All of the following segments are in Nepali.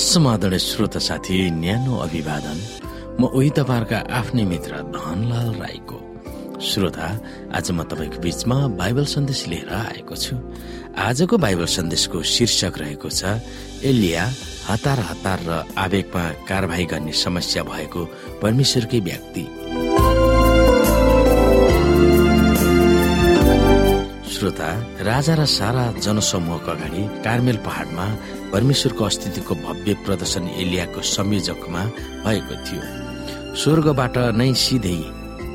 समादरणीय श्रोता साथी न्यानो अभिवादन। म उही तपाईँहरूका आफ्नै मित्र धनलाल राईको। श्रोता आज म तपाईँको बीचमा बाइबल सन्देश लिएर आएको छु। आजको बाइबल सन्देशको शीर्षक रहेको छ एलिया हतार हतार र आवेगमा कारवाही गर्ने समस्या भएको परमेश्वरकै व्यक्ति। श्रोता राजा र सारा जनसमूहको अगाडि कार्मेल पहाडमा परमेश्वरको अस्तित्वको भव्य प्रदर्शन एलियाको संयोजकमा भएको थियो। स्वर्गबाट नै सिधै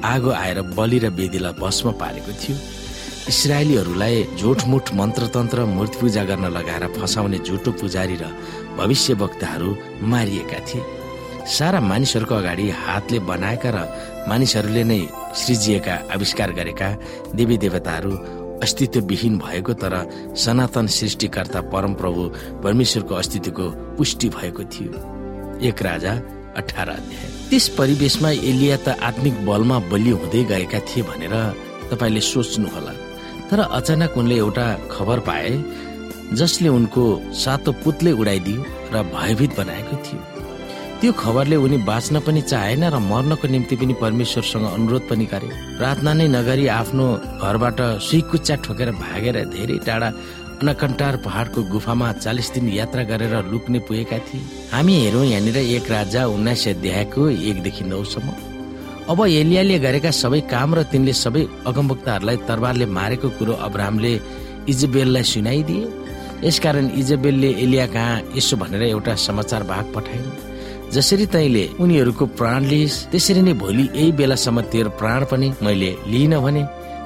आगो आएर बलि र वेदीलाई भस्म पारेको थियो। इसरायलीहरूलाई झुटमुठ मन्त्रतन्त्र मूर्ति पूजा गर्न लगाएर फसाउने झुटो पुजारी र भविष्य वक्ताहरू मारिएका थिए। सारा मानिसहरूको अगाडि हातले बनाएका र मानिसहरूले नै सृजिएका आविष्कार गरेका देवी देवताहरू अस्तित्वविहीन भएको तर सनातन सृष्टिकर्ता परमप्रभु परमेश्वरको अस्तित्वको पुष्टि भएको थियो। एक राजा अठार अध्याय। त्यस परिवेशमा एलिया त आत्मिक बलमा बलियो हुँदै गएका थिए भनेर तपाईँले सोच्नुहोला। तर अचानक उनले एउटा खबर पाए जसले उनको सातो पुतले उडाइदियो र भयभीत बनाएको थियो। त्यो खबरले उनी बाँच्न पनि चाहेन र मर्नको निम्ति पनि परमेश्वरसँग अनुरोध पनि गरे। प्रार्थना नै नगरी आफ्नो घरबाट सुइकुच्चा ठोकेर भागेर धेरै टाढा अनकन्टार पहाडको गुफामा चालिस दिन यात्रा गरेर लुक्ने पुगेका थिए। हामी हेरौँ यहाँनिर एक राजा उन्नाइस अध्यायको एकदेखि नौसम्म। अब एलियाले गरेका सबै काम र तिनले सबै अगमवक्ताहरूलाई तरबारले मारेको कुरो अब्राहमले इजबेललाई सुनाइदिए। यसकारण इजबेलले एलिया कहाँ यसो भनेर एउटा समाचार भाग पठाइन्। जसरी तैले उनीहरूको प्राण लिइस् त्यसरी नै भोलि यही बेलासम्म तेरो प्राण पनि मैले लिइन भने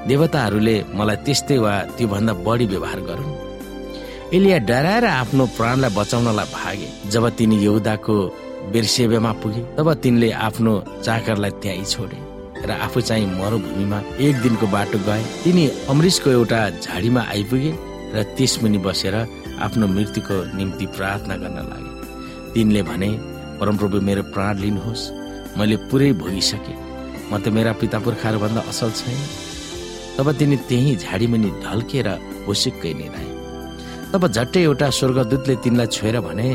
देवताहरूले मलाई त्यस्तै वा त्योभन्दा बढी व्यवहार गरून्। एलिया डराएर आफ्नो प्राणलाई बचाउनलाई भागे। जब तिनी यहुदाको बेरसेवेमा पुगे तब तिनले आफ्नो चाकरलाई त्यहीँ छोडे र आफू चाहिँ मरुभूमिमा एक दिनको बाटो गए। तिनी अमरिसको एउटा झाडीमा आइपुगे र त्यसमुनि बसेर आफ्नो मृत्युको निम्ति प्रार्थना गर्न लागे। तिनले भने परमप्रभु मेरो प्राण लिनुहोस्। मैले पुरै भोगिसके। म त मेरा पिता पुर्खाहरूभन्दा असल छैन। तब तिनी त्यही झाडीमुनि ढल्केर हुसिक्कै निधाए। तब झट्टै एउटा स्वर्गदूतले तिनलाई छोएर भने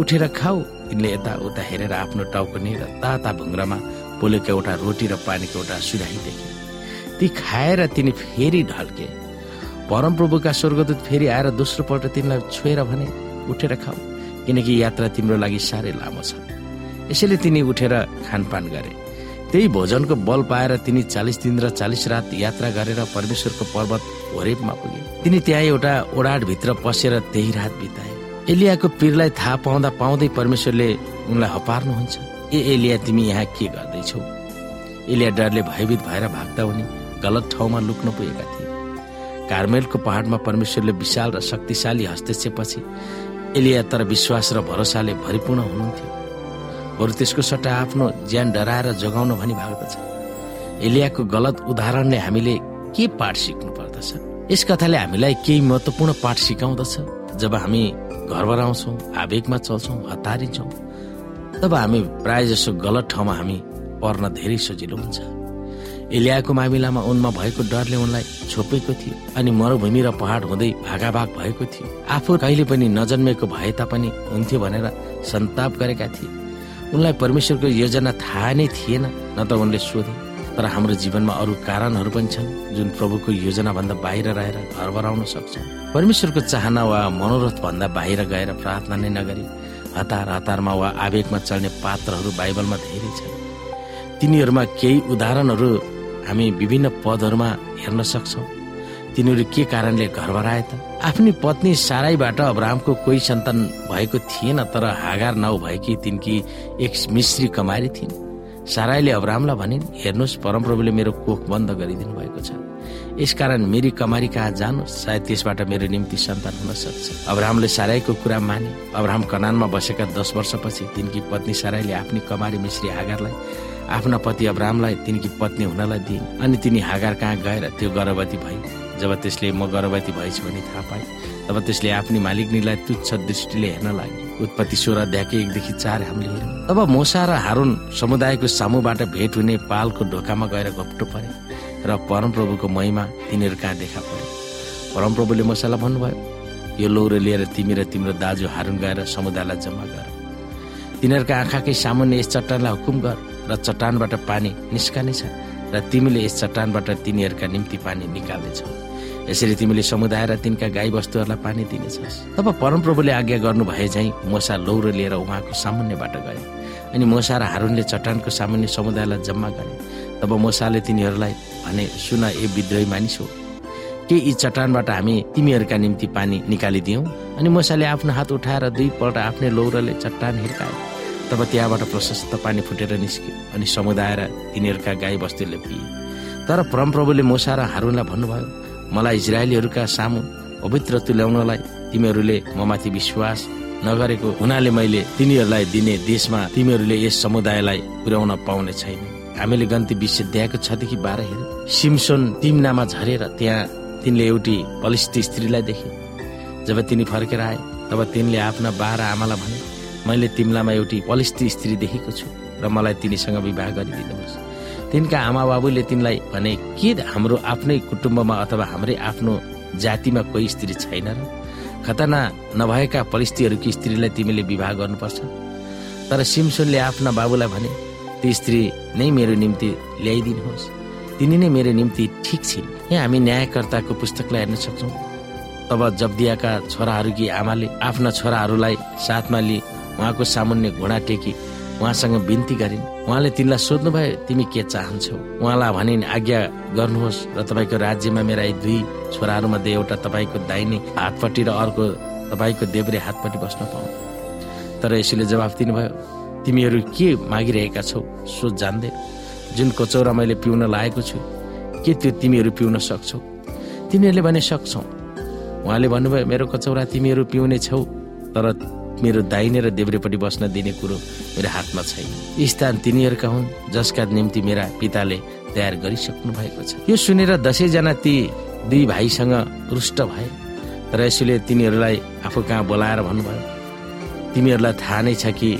उठेर खाऊ। तिनले यता उता हेरेर आफ्नो टाउको र ताता भुङ्ग्रामा पोलेको एउटा रोटी र पानीको एउटा सुराही देखे। ती खाएर तिनी फेरि ढल्के। परमप्रभुका स्वर्गदूत फेरि आएर दोस्रो पल्ट तिनलाई छोएर भने उठेर खाऊ। किनकि यात्रा तिम्रो लागि साह्रै लामो छ। यसैले तिनी उठेर खानपान गरे। त्यही भोजनको बल पाएर तिनी चालिस दिन र चालिस रात यात्रा गरेर परमेश्वरको पर्वत होरेपमा पुगे। तिनी त्यहाँ एउटा ओडाटभित्र पसेर त्यही रात बिताए। एलियाको पीरलाई थाहा पाउँदा पाउँदै परमेश्वरले उनलाई हपार्नुहुन्छ। ए एलिया तिमी यहाँ के गर्दैछौ? एलिया डरले भयभीत भएर भाग्दा उनी गलत ठाउँमा लुक्न पुगेका थिए। कार्मेलको पहाडमा परमेश्वरले विशाल र शक्तिशाली हस्तक्षेपपछि एलिया तर विश्वास र भरोसाले भरिपूर्ण हुनुहुन्थ्यो। बरु त्यसको सट्टा आफ्नो ज्यान डराएर जोगाउन भनी भाग्दछ एलियाको गलत उदाहरणले हामीले के पाठ सिक्नु पर्दछ यस कथाले हामीलाई केही महत्वपूर्ण पाठ सिकाउँदछ। जब हामी घर बराउँछौँ आवेगमा चल्छौँ हतारिन्छौँ तब हामी प्राय जसो गलत ठाउँमा हामी पर्न धेरै सजिलो हुन्छ। एलियाको मामिलामा उनमा भएको डरले उनलाई छोपेको थियो अनि मरुभूमि र पहाड हुँदै भागाभाग भएको थियो। आफू कहिले पनि नजन्मेको भए तापनि हुन्थ्यो भनेर सन्ताप गरेका थिए। उनलाई परमेश्वरको योजना थाहा नै थिएन न त उनले सोधे। तर हाम्रो जीवनमा अरू कारणहरू पनि छन् जुन प्रभुको योजना भन्दा बाहिर रहेर घर बराउन सक्छौँ परमेश्वरको चाहना वा मनोरथ भन्दा बाहिर गएर प्रार्थना नै नगरी हतार हतारमा वा आवेगमा चल्ने पात्रहरू बाइबलमा धेरै छन्। तिनीहरूमा केही उदाहरणहरू हामी विभिन्न पदहरूमा हेर्न सक्छौँ। तिनीहरू के कारणले घर बराए त? आफ्नी पत्नी साराईबाट अब्राहमको कोही सन्तान भएको थिएन तर हागार नाउ भएकी तिनकी एक मिश्री कमारी थिइन्। साराईले अब्राहमलाई भनिन् हेर्नुहोस् परमप्रभुले मेरो कोख बन्द गरिदिनु भएको छ। यसकारण मेरी कमारी कहाँ जानुहोस्? सायद त्यसबाट मेरो निम्ति सन्तान हुन सक्छ। अब्राहमले साराईको कुरा माने। अब्राहम कनानमा बसेका दस वर्षपछि तिनकी पत्नी साराईले आफ्नी कमारी मिश्री हागारलाई आफ्ना पति अब्राहमलाई तिनकी पत्नी हुनलाई दिइन्। अनि तिनी हागार कहाँ गएर त्यो गर्भवती भई जब त्यसले म गर्भवती भएछु भने थाहा पाए तब त्यसले आफ्नी मालिकनीलाई तुच्छ दृष्टिले हेर्न लागे उत्पत्ति सोह्र अध्यायको एकदेखि चार हामीले हेर्यौँ तब मोसा र हारुन समुदायको सामुबाट भेट हुने पालको ढोकामा गएर घप्टो परे र परमप्रभुको महिमा तिनीहरू कहाँ देखा परे? परमप्रभुले मोसालाई भन्नुभयो यो लौरो लिएर तिमी र तिम्रो दाजु हारुन गएर समुदायलाई जम्मा गर। तिनीहरूका आँखाकै सामुन्ने यस चट्टानलाई हुकुम गर र चट्टानबाट पानी निस्कनेछ र तिमीले यस चट्टानबाट तिनीहरूका निम्ति पानी निकाल्नेछौ। यसरी तिमीले समुदाय र तिनका गाई वस्तुहरूलाई पानी दिनेछस्। तब परमप्रभुले आज्ञा गर्नु भए झै मोसा लौरो लिएर उहाँको सामुन्यबाट गए। अनि मोसा र हारुनले चट्टानको सामुन्य समुदायलाई जम्मा गरे। तब मोसाले तिनीहरूलाई भने सुन ए विद्रोही मानिस हो के यी चट्टानबाट हामी तिमीहरूका निम्ति पानी निकालिदियौँ? अनि मोसाले आफ्नो हात उठाएर दुईपल्ट आफ्नै लौरोले चट्टान हिर्कायो। तब त्यहाँबाट प्रशस्त पानी फुटेर निस्क्यो अनि समुदाय र तिनीहरूका गाई बस्तीले पिए। तर परमप्रभुले मोसा र हारुनलाई भन्नुभयो मलाई इजरायलीहरूका सामु पवित्र तुल्याउनलाई तिमीहरूले ममाथि विश्वास नगरेको हुनाले मैले तिनीहरूलाई दिने देशमा तिमीहरूले यस समुदायलाई पुर्याउन पाउने छैन। हामीले गन्ती विषय दिएको छदेखि बाह्र हेर सिमसोन तिम्नामा झरेर त्यहाँ तिनले एउटी बलिष्ठ स्त्रीलाई देखे। जब तिनी फर्केर आए तब तिनले आफ्ना बाह्र आमालाई भने मैले तिमीलामा एउटी बलिष्ठ स्त्री देखेको छु र मलाई तिनीसँग विवाह गरिदिनुहोस्। तिनका आमा बाबुले तिनलाई भने के हाम्रो आफ्नै कुटुम्बमा अथवा हाम्रै आफ्नो जातिमा कोही स्त्री छैन र? खतना नभएका पलिस्तीहरूकी स्त्रीलाई तिमीले विवाह गर्नुपर्छ। तर सिमसोनले आफ्ना बाबुलाई भने ती स्त्री नै मेरो निम्ति ल्याइदिनुहोस्। तिनी नै मेरो निम्ति ठिक छिन्। यहाँ हामी न्यायकर्ताको पुस्तकलाई हेर्न सक्छौँ। तब जब्दियाका छोराहरूकी आमाले आफ्ना छोराहरूलाई साथमा लिई उहाँको सामुन्य घोडा टेकी उहाँसँग बिन्ती गरिन्। उहाँले तिनलाई सोध्नुभयो तिमी के चाहन्छौ? उहाँलाई भनिन् आज्ञा गर्नुहोस् र तपाईँको राज्यमा मेरा दुई छोराहरूमध्ये एउटा तपाईँको दाहिने हातपट्टि र अर्को तपाईँको देब्रे हातपट्टि बस्न पाऊ। तर यसैले जवाफ दिनुभयो तिमीहरू के मागिरहेका छौ सो जान्दै। जुन कचौरा मैले पिउन लागेको छु के त्यो तिमीहरू पिउन सक्छौ? तिनीहरूले भने सक्छौ। उहाँले भन्नुभयो मेरो कचौरा तिमीहरू पिउने छौ तर मेरो दाहिने र देब्रेपट्टि बस्न दिने कुरो मेरो हातमा छैन। स्थान तिनीहरूका हुन् जसका निम्ति मेरा पिताले तयार गरिसक्नु भएको छ। यो सुनेर दसैँजना ती दुई भाइसँग रुष्ट भए र यसैले तिनीहरूलाई आफू कहाँ बोलाएर भन्नुभयो तिमीहरूलाई थाहा नै छ कि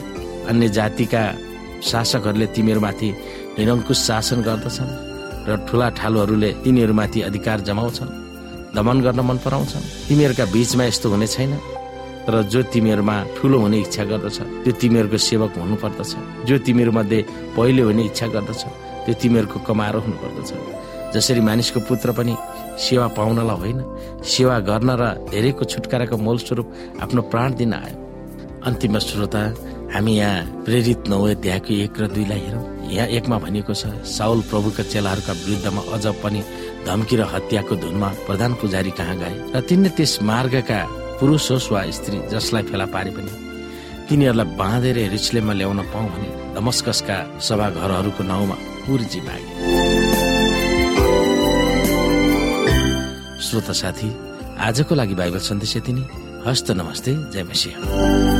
अन्य जातिका शासकहरूले तिमीहरूमाथि निरङ्कुश शासन गर्दछन् र ठुला ठालुहरूले तिनीहरूमाथि अधिकार जमाउँछन् दमन गर्न मन पराउँछन् तिमीहरूका बीचमा यस्तो हुने छैन। तर जो तिमीहरूमा ठुलो हुने इच्छा गर्दछ त्यो तिमीहरूको सेवक हुनु पर्दछ जो तिमीहरू मध्ये पहिलो हुने इच्छा गर्दछ त्यो तिमीहरूको कमारो हुनु पर्दछ जसरी मानिसको पुत्र पनि सेवा पाउनलाई होइन सेवा गर्न र धेरैको छुटकाराको मूल स्वरूप आफ्नो प्राण दिन आयो। अन्तिम श्रोता हामी यहाँ प्रेरित नौ त्यहाँको एक र दुईलाई हेरौँ। यहाँ एकमा भनिएको छ साउल प्रभुका चेलाहरूका विरुद्धमा अझ पनि धम्की र हत्याको धुनमा प्रधान पुजारी कहाँ गए? र तिनले त्यस मार्गका पुरुष होस् वा स्त्री जसलाई फेला पारे पनि तिनीहरूलाई बाँधेर रिचलेमा ल्याउन पाऊ भने दमस्कसका सभाघरहरूको नाउँमा पुर्जी मागे। श्रोता साथी आजको लागि बाइबल सन्देश यति नै। हस्त नमस्ते जय मसिंह।